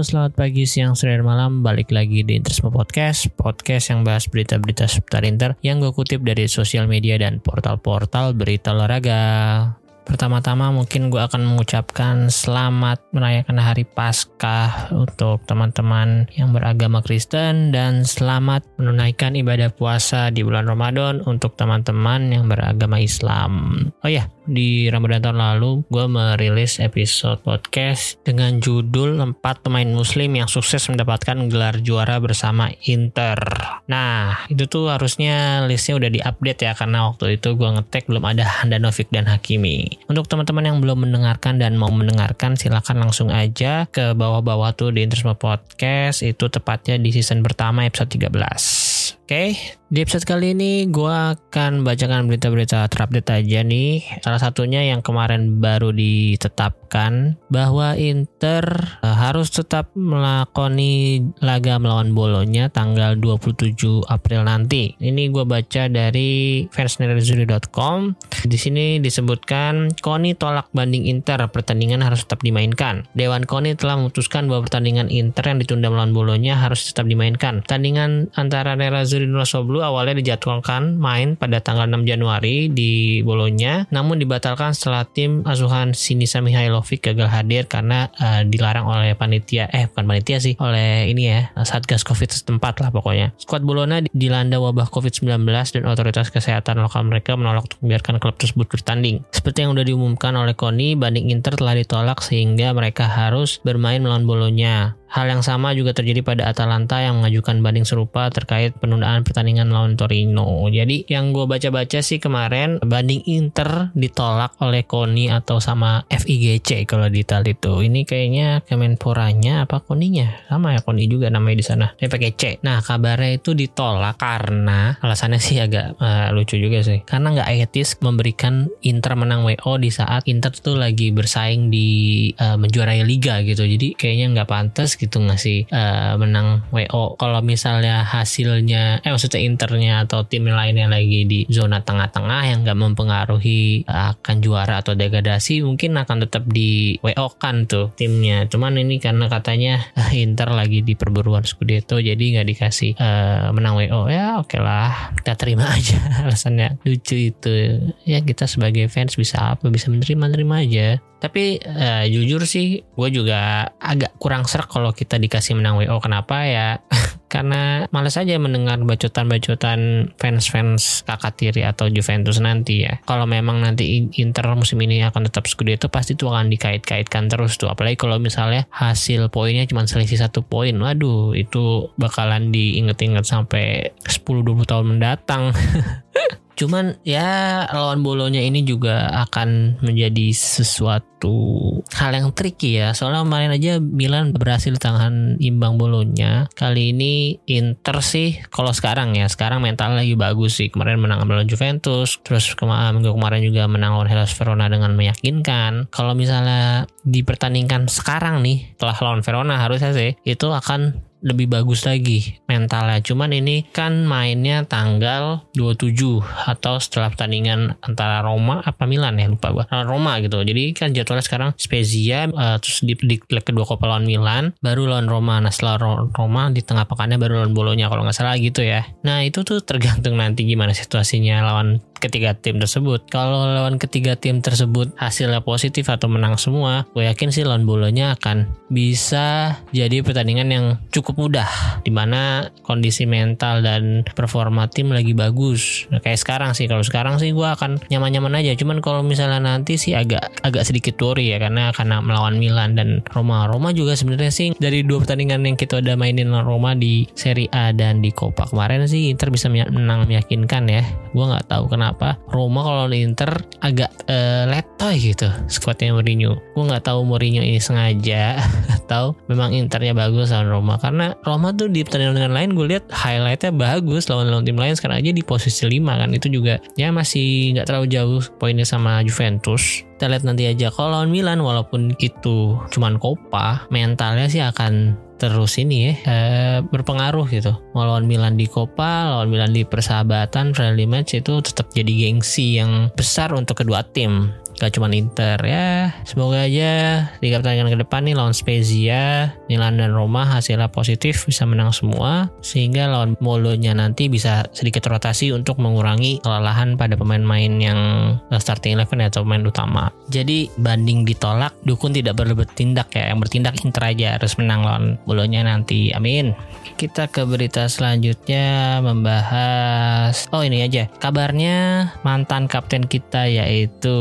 Halo selamat pagi, siang, sore, malam. Balik lagi di Interisme Podcast Podcast yang bahas berita-berita seputar Inter Yang gue kutip dari sosial media dan portal-portal berita olahraga Pertama-tama mungkin gue akan mengucapkan selamat merayakan hari Paskah untuk teman-teman yang beragama Kristen dan selamat menunaikan ibadah puasa di bulan Ramadan untuk teman-teman yang beragama Islam. Oh ya, di Ramadan tahun lalu gue merilis episode podcast dengan judul 4 pemain muslim yang sukses mendapatkan gelar juara bersama Inter. Nah, itu tuh harusnya listnya udah diupdate ya karena waktu itu gue ngetek belum ada Handanovic dan Hakimi. Untuk teman-teman yang belum mendengarkan dan mau mendengarkan silahkan langsung aja ke bawah-bawah tuh di Interisme Podcast itu tepatnya di season pertama episode 13. Oke, okay. di episode kali ini gue akan bacakan berita-berita terupdate aja nih. Salah satunya yang kemarin baru ditetapkan bahwa Inter uh, harus tetap melakoni laga melawan Bolonya tanggal 27 April nanti. Ini gue baca dari fansnerazuri.com. Di sini disebutkan Koni tolak banding Inter, pertandingan harus tetap dimainkan. Dewan Koni telah memutuskan bahwa pertandingan Inter yang ditunda melawan Bolonya harus tetap dimainkan. Pertandingan antara Nerazzurri Zuri Nusoblu awalnya dijadwalkan main pada tanggal 6 Januari di Bolonya, namun dibatalkan setelah tim asuhan Sinisa Mihailovic gagal hadir karena uh, dilarang oleh panitia, eh bukan panitia sih, oleh ini ya, Satgas Covid setempat lah pokoknya. Skuad Bologna dilanda wabah Covid-19 dan otoritas kesehatan lokal mereka menolak untuk membiarkan klub tersebut bertanding. Seperti yang sudah diumumkan oleh Koni, banding Inter telah ditolak sehingga mereka harus bermain melawan Bolonya. Hal yang sama juga terjadi pada Atalanta yang mengajukan banding serupa terkait penundaan pertandingan lawan Torino. Jadi yang gue baca-baca sih kemarin banding Inter ditolak oleh Koni atau sama FIGC kalau di Italia itu. Ini kayaknya Kemenporanya apa Koninya? Sama ya Koni juga namanya di sana. Dia pakai C. Nah kabarnya itu ditolak karena alasannya sih agak uh, lucu juga sih. Karena nggak etis memberikan Inter menang WO di saat Inter tuh lagi bersaing di uh, menjuarai liga gitu. Jadi kayaknya nggak pantas gitu ngasih uh, menang WO. Kalau misalnya hasilnya, eh maksudnya internya atau tim lainnya lagi di zona tengah-tengah yang nggak mempengaruhi uh, akan juara atau degradasi, mungkin akan tetap di WO kan tuh timnya. Cuman ini karena katanya uh, Inter lagi di perburuan Scudetto, jadi nggak dikasih uh, menang WO. Ya oke okay lah, kita terima aja alasannya lucu itu. Ya kita sebagai fans bisa apa? Bisa menerima terima aja. Tapi uh, jujur sih, gue juga agak kurang serak kalau kita dikasih menang WO. Kenapa ya? Karena males aja mendengar bacotan-bacotan fans-fans kakak tiri atau Juventus nanti ya. Kalau memang nanti Inter musim ini akan tetap Scudetto, pasti itu akan dikait-kaitkan terus tuh. Apalagi kalau misalnya hasil poinnya cuma selisih satu poin. Waduh, itu bakalan diinget-inget sampai 10-20 tahun mendatang. Cuman ya lawan Bolonya ini juga akan menjadi sesuatu hal yang tricky ya. Soalnya kemarin aja Milan berhasil tahan imbang Bolonya. Kali ini Inter sih kalau sekarang ya, sekarang mental lagi bagus sih. Kemarin menang melawan Juventus, terus kemarin minggu kemarin juga menang lawan Hellas Verona dengan meyakinkan. Kalau misalnya dipertandingkan sekarang nih, setelah lawan Verona harusnya sih itu akan lebih bagus lagi mentalnya. Cuman ini kan mainnya tanggal 27 atau setelah pertandingan antara Roma apa Milan ya lupa gua. Roma gitu. Jadi kan jadwalnya sekarang Spezia uh, terus di, di leg kedua Coppa lawan Milan, baru lawan Roma. Nah setelah Roma di tengah pekannya baru lawan Bolonya kalau nggak salah gitu ya. Nah itu tuh tergantung nanti gimana situasinya lawan ketiga tim tersebut. Kalau lawan ketiga tim tersebut hasilnya positif atau menang semua, gue yakin sih lawan bolonya akan bisa jadi pertandingan yang cukup mudah di mana kondisi mental dan performa tim lagi bagus. Nah, kayak sekarang sih kalau sekarang sih gue akan nyaman-nyaman aja. Cuman kalau misalnya nanti sih agak agak sedikit worry ya karena karena melawan Milan dan Roma. Roma juga sebenarnya sih dari dua pertandingan yang kita udah mainin Roma di Serie A dan di Coppa kemarin sih Inter bisa menang meyakinkan ya. Gue nggak tahu kenapa Roma kalau di Inter agak uh, letoy gitu skuadnya Mourinho. Gue nggak tahu Mourinho ini sengaja atau memang Internya bagus lawan Roma karena Roma tuh di pertandingan lain gue lihat highlightnya bagus lawan lawan tim lain. Sekarang aja di posisi 5 kan itu juga ya masih nggak terlalu jauh poinnya sama Juventus. Kita lihat nanti aja kalau lawan Milan walaupun itu cuman Copa mentalnya sih akan terus ini ya eh, berpengaruh gitu. Mau lawan Milan di Copa lawan Milan di persahabatan friendly match itu tetap jadi gengsi yang besar untuk kedua tim gak cuma Inter ya. Semoga aja tiga pertandingan ke depan nih lawan Spezia Milan dan Roma hasilnya positif bisa menang semua. Sehingga lawan Molonya nanti bisa sedikit rotasi untuk mengurangi kelelahan pada pemain-pemain yang starting eleven atau pemain utama. Jadi banding ditolak dukun tidak perlu bertindak ya. Yang bertindak Inter aja harus menang lawan Molonya nanti. Amin. Kita ke berita selanjutnya membahas oh ini aja kabarnya mantan kapten kita yaitu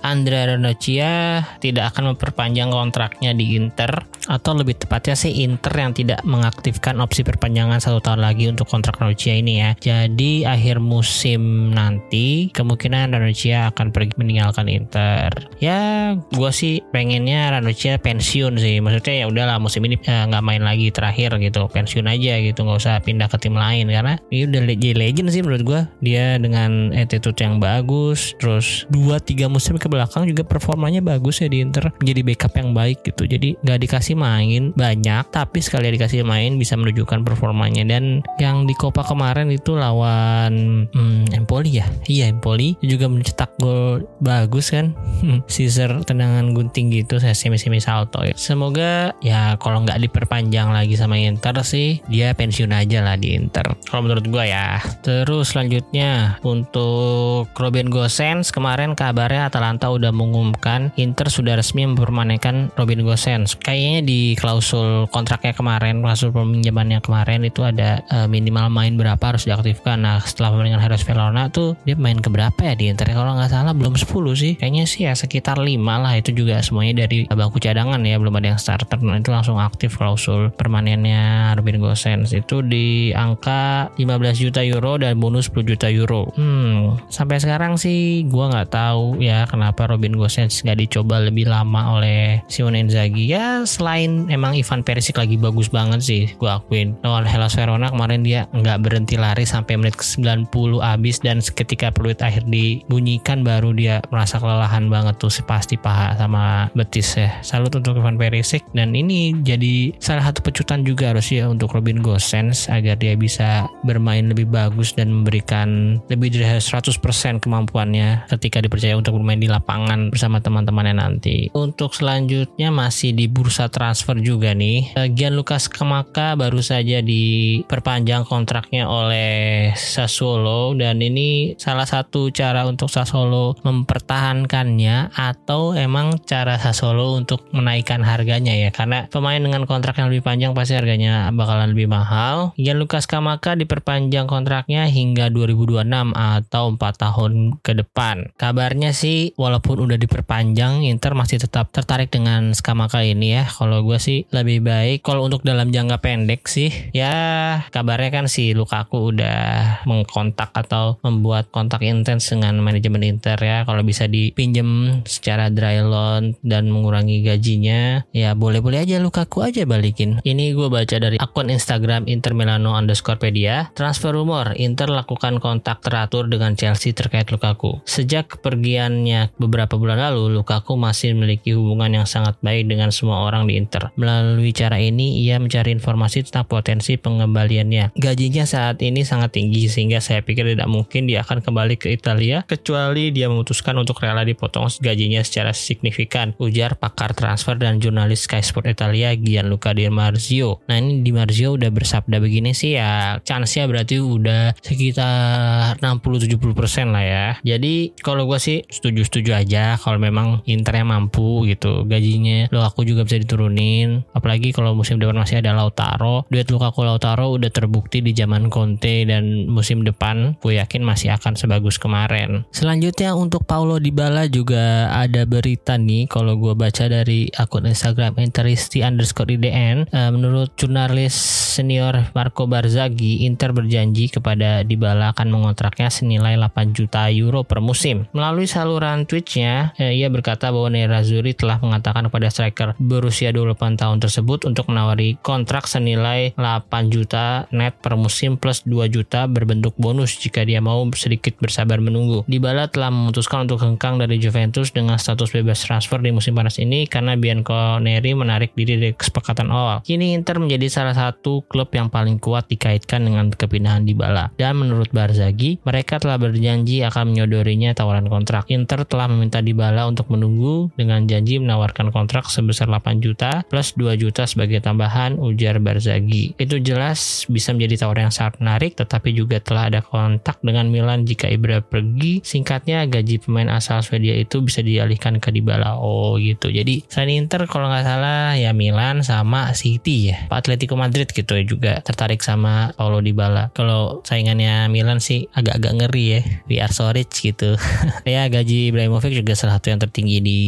Andrea Ranocchia tidak akan memperpanjang kontraknya di Inter atau lebih tepatnya sih Inter yang tidak mengaktifkan opsi perpanjangan satu tahun lagi untuk kontrak Ranocchia ini ya. Jadi akhir musim nanti kemungkinan Ranocchia akan pergi meninggalkan Inter. Ya gue sih pengennya Ranocchia pensiun sih. Maksudnya ya udahlah musim ini eh, nggak eh, main lagi terakhir gitu. Pensiun aja gitu nggak usah pindah ke tim lain karena ini udah jadi legend sih menurut gue. Dia dengan attitude yang bagus terus 2-3 musim ke belakang juga performanya bagus ya di Inter. Menjadi backup yang baik gitu. Jadi nggak dikasih main banyak tapi sekali dikasih main bisa menunjukkan performanya. Dan yang di Copa kemarin itu lawan hmm, Empoli ya? Iya Empoli. Juga mencetak gol bagus kan. Caesar tendangan gunting gitu saya semi semi salto ya. Semoga ya kalau nggak diperpanjang lagi sama Inter sih dia pensiun aja lah di Inter. Kalau menurut gue ya. Terus selanjutnya untuk Robin Gosens kemarin kabarnya Atalanta Atalanta udah mengumumkan Inter sudah resmi mempermanenkan Robin Gosens. Kayaknya di klausul kontraknya kemarin, klausul peminjamannya kemarin itu ada uh, minimal main berapa harus diaktifkan. Nah setelah permainan Heros Verona tuh dia main ke berapa ya di Inter? Kalau nggak salah belum 10 sih. Kayaknya sih ya sekitar 5 lah itu juga semuanya dari bangku cadangan ya belum ada yang starter. Nah itu langsung aktif klausul permanennya Robin Gosens itu di angka 15 juta euro dan bonus 10 juta euro. Hmm sampai sekarang sih gua nggak tahu ya kenapa kenapa Robin Gosens nggak dicoba lebih lama oleh Simone Inzaghi? Ya selain emang Ivan Perisic lagi bagus banget sih gue akuin. Lawan Hellas Verona kemarin dia nggak berhenti lari sampai menit ke 90 abis dan ketika peluit akhir dibunyikan baru dia merasa kelelahan banget tuh pasti paha sama betis ya. Salut untuk Ivan Perisic dan ini jadi salah satu pecutan juga harus ya untuk Robin Gosens agar dia bisa bermain lebih bagus dan memberikan lebih dari 100% kemampuannya ketika dipercaya untuk bermain di lapangan bersama teman-temannya nanti. Untuk selanjutnya masih di bursa transfer juga nih. Eh, Gianluca Scamacca baru saja diperpanjang kontraknya oleh Sassuolo dan ini salah satu cara untuk Sassuolo mempertahankannya atau emang cara Sassuolo untuk menaikkan harganya ya karena pemain dengan kontrak yang lebih panjang pasti harganya bakalan lebih mahal. Gianluca Scamacca diperpanjang kontraknya hingga 2026 atau 4 tahun ke depan. Kabarnya sih walaupun udah diperpanjang Inter masih tetap tertarik dengan Skamaka ini ya. Kalau gue sih lebih baik kalau untuk dalam jangka pendek sih ya kabarnya kan si Lukaku udah mengkontak atau membuat kontak intens dengan manajemen Inter ya. Kalau bisa dipinjem secara dry loan dan mengurangi gajinya ya boleh-boleh aja Lukaku aja balikin. Ini gue baca dari akun Instagram Inter Milano underscore pedia. Transfer rumor Inter lakukan kontak teratur dengan Chelsea terkait Lukaku. Sejak kepergiannya beberapa bulan lalu, Lukaku masih memiliki hubungan yang sangat baik dengan semua orang di Inter. Melalui cara ini, ia mencari informasi tentang potensi pengembaliannya. Gajinya saat ini sangat tinggi sehingga saya pikir tidak mungkin dia akan kembali ke Italia kecuali dia memutuskan untuk rela dipotong gajinya secara signifikan, ujar pakar transfer dan jurnalis Sky Sport Italia Gianluca Di Marzio. Nah ini Di Marzio udah bersabda begini sih ya, chance-nya berarti udah sekitar 60-70% lah ya. Jadi kalau gue sih setuju-setuju aja kalau memang Internya mampu gitu. Gajinya lo aku juga bisa diturunin. Apalagi kalau musim depan masih ada Lautaro. Duet Lukaku Lautaro udah terbukti di zaman Conte dan musim depan gue yakin masih akan sebagus kemarin. Selanjutnya untuk Paulo Dybala juga ada berita nih. Kalau gue baca dari akun Instagram Interisti underscore IDN uh, menurut jurnalis senior Marco Barzaghi Inter berjanji kepada Dybala akan mengontraknya senilai 8 juta euro per musim. Melalui saluran Twitch-nya eh, ia berkata bahwa Nerazzurri telah mengatakan kepada striker berusia 28 tahun tersebut untuk menawari kontrak senilai 8 juta net per musim plus 2 juta berbentuk bonus jika dia mau sedikit bersabar menunggu. Dybala telah memutuskan untuk hengkang dari Juventus dengan status bebas transfer di musim panas ini karena Bianconeri menarik diri dari kesepakatan awal. Kini Inter menjadi salah satu klub yang paling kuat dikaitkan dengan kepindahan Dybala. Dan menurut Barzaghi, mereka telah berjanji akan menyodorinya tawaran kontrak. Inter telah meminta Dybala untuk menunggu dengan janji menawarkan kontrak sebesar 8 juta plus 2 juta sebagai tambahan ujar Barzaghi. Itu jelas bisa menjadi tawaran yang sangat menarik tetapi juga telah ada kontak dengan Milan jika Ibra pergi. Singkatnya gaji pemain asal Swedia itu bisa dialihkan ke Dybala. Oh gitu. Jadi selain Inter kalau nggak salah ya Milan sama City ya. Atletico Madrid gitu ya juga tertarik sama Paulo Dybala. Kalau saingannya Milan sih agak-agak ngeri ya. We are so rich gitu. ya gaji Ibrahimovic juga salah satu yang tertinggi di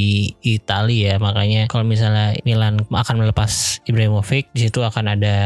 Italia ya. Makanya kalau misalnya Milan akan melepas Ibrahimovic, di situ akan ada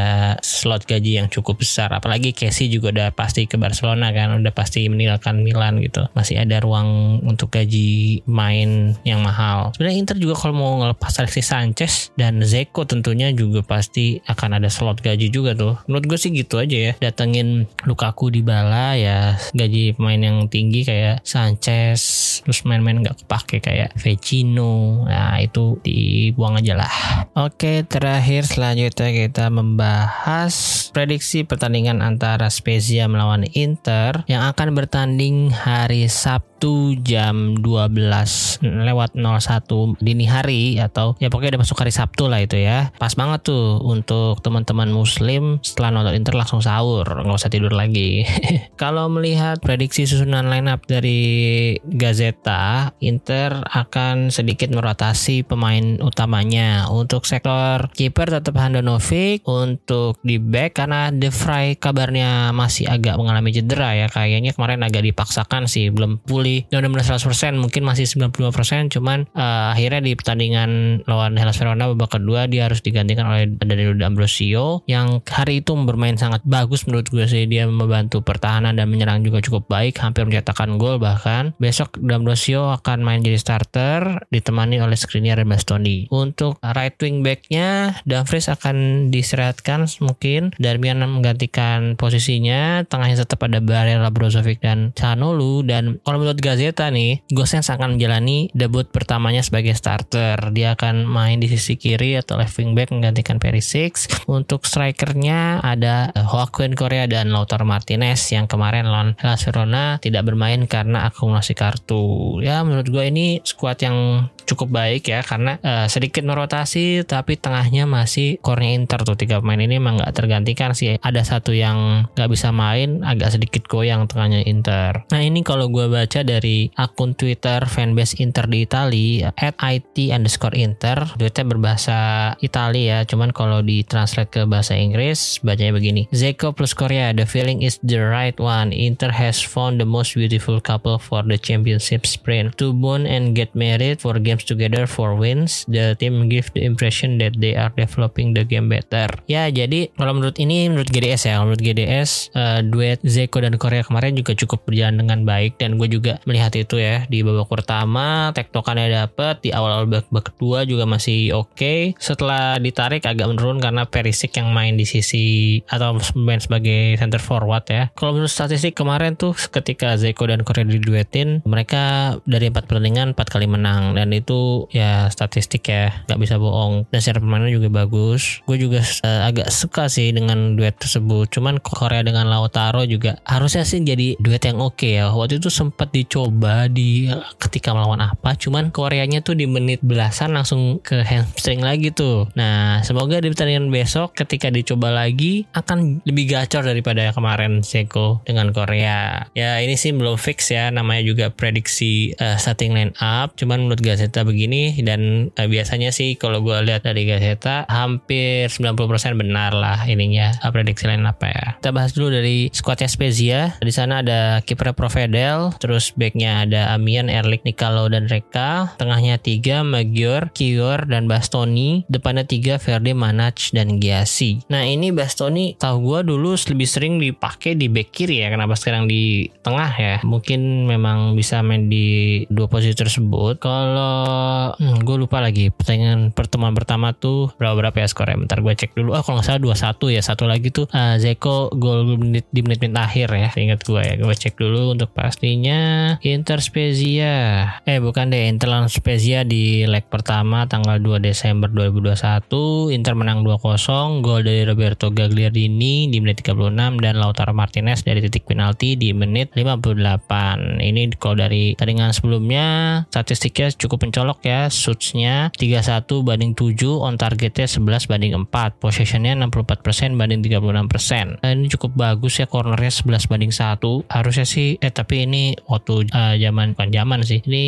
slot gaji yang cukup besar. Apalagi Casey juga udah pasti ke Barcelona kan, udah pasti meninggalkan Milan gitu. Masih ada ruang untuk gaji main yang mahal. Sebenarnya Inter juga kalau mau ngelepas Alexis Sanchez dan Zeko tentunya juga pasti akan ada slot gaji juga tuh. Menurut gue sih gitu aja ya. Datengin Lukaku di bala ya gaji pemain yang tinggi kayak Sanchez terus main-main nggak kepake kayak Vecino. Nah itu dibuang aja lah. Oke terakhir selanjutnya kita membahas prediksi pertandingan antara Spezia melawan Inter yang akan bertanding hari Sabtu Sabtu jam 12 lewat 01 dini hari atau ya pokoknya udah masuk hari Sabtu lah itu ya. Pas banget tuh untuk teman-teman muslim setelah nonton Inter langsung sahur, nggak usah tidur lagi. Kalau melihat prediksi susunan lineup dari Gazeta, Inter akan sedikit merotasi pemain utamanya. Untuk sektor kiper tetap Handanovic, untuk di back karena De Vrij kabarnya masih agak mengalami cedera ya kayaknya kemarin agak dipaksakan sih belum pulih dan udah 100% mungkin masih 95% cuman uh, akhirnya di pertandingan lawan Hellas Verona babak kedua dia harus digantikan oleh Danilo D'Ambrosio yang hari itu bermain sangat bagus menurut gue sih. Dia membantu pertahanan dan menyerang juga cukup baik hampir mencetakkan gol bahkan. Besok D'Ambrosio akan main jadi starter ditemani oleh Skriniar dan Bastoni. Untuk right wing backnya Dumfries akan diseratkan mungkin. Darmian menggantikan posisinya tengahnya tetap ada Barella Brozovic dan Canolu dan kalau menurut Gazeta nih, Gosens akan menjalani debut pertamanya sebagai starter. Dia akan main di sisi kiri atau left wing back menggantikan Perisic. Untuk strikernya ada Joaquin Korea dan Lautaro Martinez yang kemarin lawan Hellas Verona tidak bermain karena akumulasi kartu. Ya menurut gue ini skuad yang cukup baik ya karena uh, sedikit merotasi tapi tengahnya masih core Inter tuh. Tiga pemain ini emang nggak tergantikan sih. Ada satu yang nggak bisa main agak sedikit goyang tengahnya Inter. Nah ini kalau gue baca dari akun Twitter fanbase Inter di Italia at it underscore Inter. Tweetnya berbahasa Italia ya cuman kalau ditranslate ke bahasa Inggris bacanya begini. Zeko plus Korea the feeling is the right one. Inter has found the most beautiful couple for the championship sprint. To bond and get married for games games together for wins. The team give the impression that they are developing the game better. Ya, jadi kalau menurut ini menurut GDS ya, menurut GDS uh, duet Zeko dan Korea kemarin juga cukup berjalan dengan baik dan gue juga melihat itu ya di babak pertama tektokannya dapet di awal-awal babak kedua juga masih oke. Okay. Setelah ditarik agak menurun karena Perisic yang main di sisi atau main sebagai center forward ya. Kalau menurut statistik kemarin tuh ketika Zeko dan Korea diduetin mereka dari empat pertandingan empat kali menang dan itu ya statistik ya nggak bisa bohong. Dan secara permainan juga bagus. Gue juga uh, agak suka sih dengan duet tersebut. Cuman Korea dengan Lautaro juga harusnya sih jadi duet yang oke okay ya. Waktu itu sempat dicoba di ketika melawan apa. Cuman Koreanya tuh di menit belasan langsung ke hamstring lagi tuh. Nah semoga di pertandingan besok ketika dicoba lagi akan lebih gacor daripada kemarin Seko dengan Korea. Ya ini sih belum fix ya. Namanya juga prediksi uh, starting line up. Cuman menurut Gazeta begini dan uh, biasanya sih kalau gue lihat dari Gazeta hampir 90% benar lah ininya uh, prediksi line up ya. Kita bahas dulu dari squadnya Spezia. Di sana ada kiper Provedel terus backnya ada Amian Erlik Nikalo dan Reka tengahnya tiga Magior Kior dan Bastoni. Depannya tiga Verde Manach dan Giasi nah ini Bastoni tahu gue dulu lebih sering dipakai di back kiri ya kenapa sekarang di tengah ya? Mungkin memang bisa main di dua posisi tersebut. Kalau hmm, gue lupa lagi pertandingan pertemuan pertama tuh berapa berapa ya skornya. Bentar gue cek dulu. Oh kalau nggak salah dua satu ya. Satu lagi tuh uh, Zeko gol menit di menit-menit akhir ya. Ingat gue ya. Gue cek dulu untuk pastinya Inter Spezia. Eh bukan deh Inter lawan Spezia di leg pertama tanggal 2 Desember 2021. Inter menang 2-0. Gol dari Roberto Gagliardini di menit 36 dan Lautaro Martinez dari titik penalti di menit 58. Ini kalau dari tandingan sebelumnya statistiknya cukup mencolok ya. Shootsnya 31 banding 7, on targetnya 11 banding 4, possessionnya 64% banding 36%. Nah, ini cukup bagus ya cornernya 11 banding 1. Harusnya sih eh tapi ini waktu uh, zaman bukan zaman sih. Ini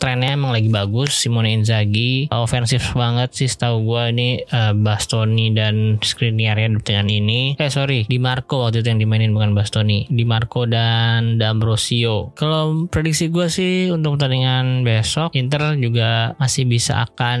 trennya emang lagi bagus Simone Inzaghi ofensif banget sih setahu gue ini uh, Bastoni dan Skriniar ya dengan ini. Eh sorry, Di Marco waktu itu yang dimainin bukan Bastoni. Di Marco dan D'Ambrosio. Kalau prediksi gue sih untuk pertandingan besok Inter juga masih bisa akan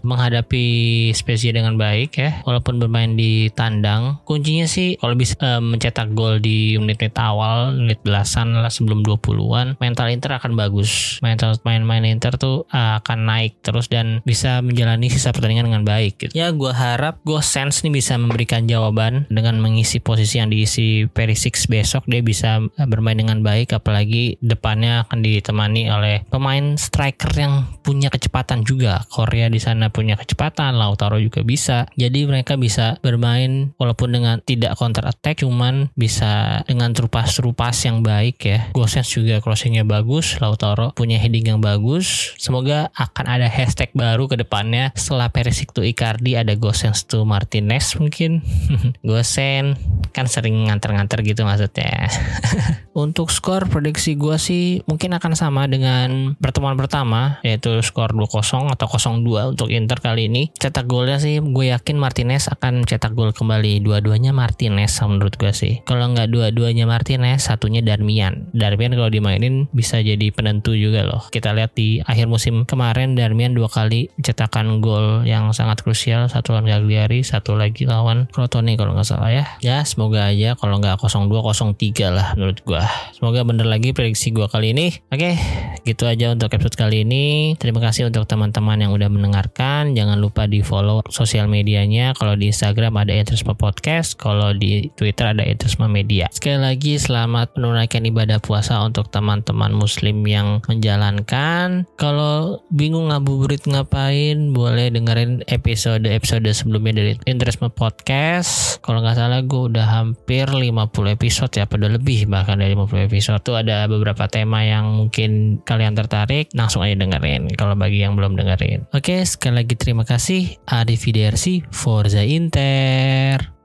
menghadapi Spezia dengan baik ya walaupun bermain di tandang. Kuncinya sih kalau bisa uh, mencetak gol di menit-menit awal menit belasan lah sebelum 20-an mental Inter akan bagus. Mental main-main Inter tuh uh, akan naik terus dan bisa menjalani sisa pertandingan dengan baik gitu. ya gue harap gue sense nih bisa memberikan jawaban dengan mengisi posisi yang diisi Perisic besok. Dia bisa bermain dengan baik apalagi depannya akan ditemani oleh pemain striker yang punya kecepatan juga. Korea di sana punya kecepatan, Lautaro juga bisa. Jadi mereka bisa bermain walaupun dengan tidak counter attack, cuman bisa dengan terupas-terupas yang baik ya. Gosens juga crossingnya bagus, Lautaro punya heading yang bagus. Semoga akan ada hashtag baru ke depannya setelah Perisic to Icardi ada Gosens to Martinez mungkin. Gosen kan sering nganter-nganter gitu maksudnya. Untuk skor prediksi gue sih mungkin akan sama dengan pertemuan pertama yaitu skor 2-0 atau 0-2 untuk Inter kali ini. Cetak golnya sih gue yakin Martinez akan cetak gol kembali. Dua-duanya Martinez menurut gue sih. Kalau nggak dua-duanya Martinez, satunya Darmian. Darmian kalau dimainin bisa jadi penentu juga loh. Kita lihat di akhir musim kemarin Darmian dua kali cetakan gol yang sangat krusial. Satu lawan Gagliari, satu lagi lawan Crotone kalau nggak salah ya. Ya semoga aja kalau nggak 0-2 0-3 lah menurut gue. Semoga bener lagi prediksi gue kali ini. Oke, gitu aja untuk episode kali ini. Terima kasih untuk teman-teman yang udah mendengarkan. Jangan lupa di follow sosial medianya. Kalau di Instagram ada Interisma Podcast. Kalau di Twitter ada Interisma Media. Sekali lagi selamat menunaikan ibadah puasa untuk teman-teman muslim yang menjalankan. Kalau bingung ngabuburit ngapain, boleh dengerin episode-episode sebelumnya dari Interisma Podcast. Kalau nggak salah gue udah hampir 50 episode ya, pada lebih bahkan dari 50 episode tuh ada beberapa tema yang mungkin kalian tertarik langsung aja dengerin kalau bagi yang belum dengerin. Oke sekali lagi terima kasih. Arif Forza Inter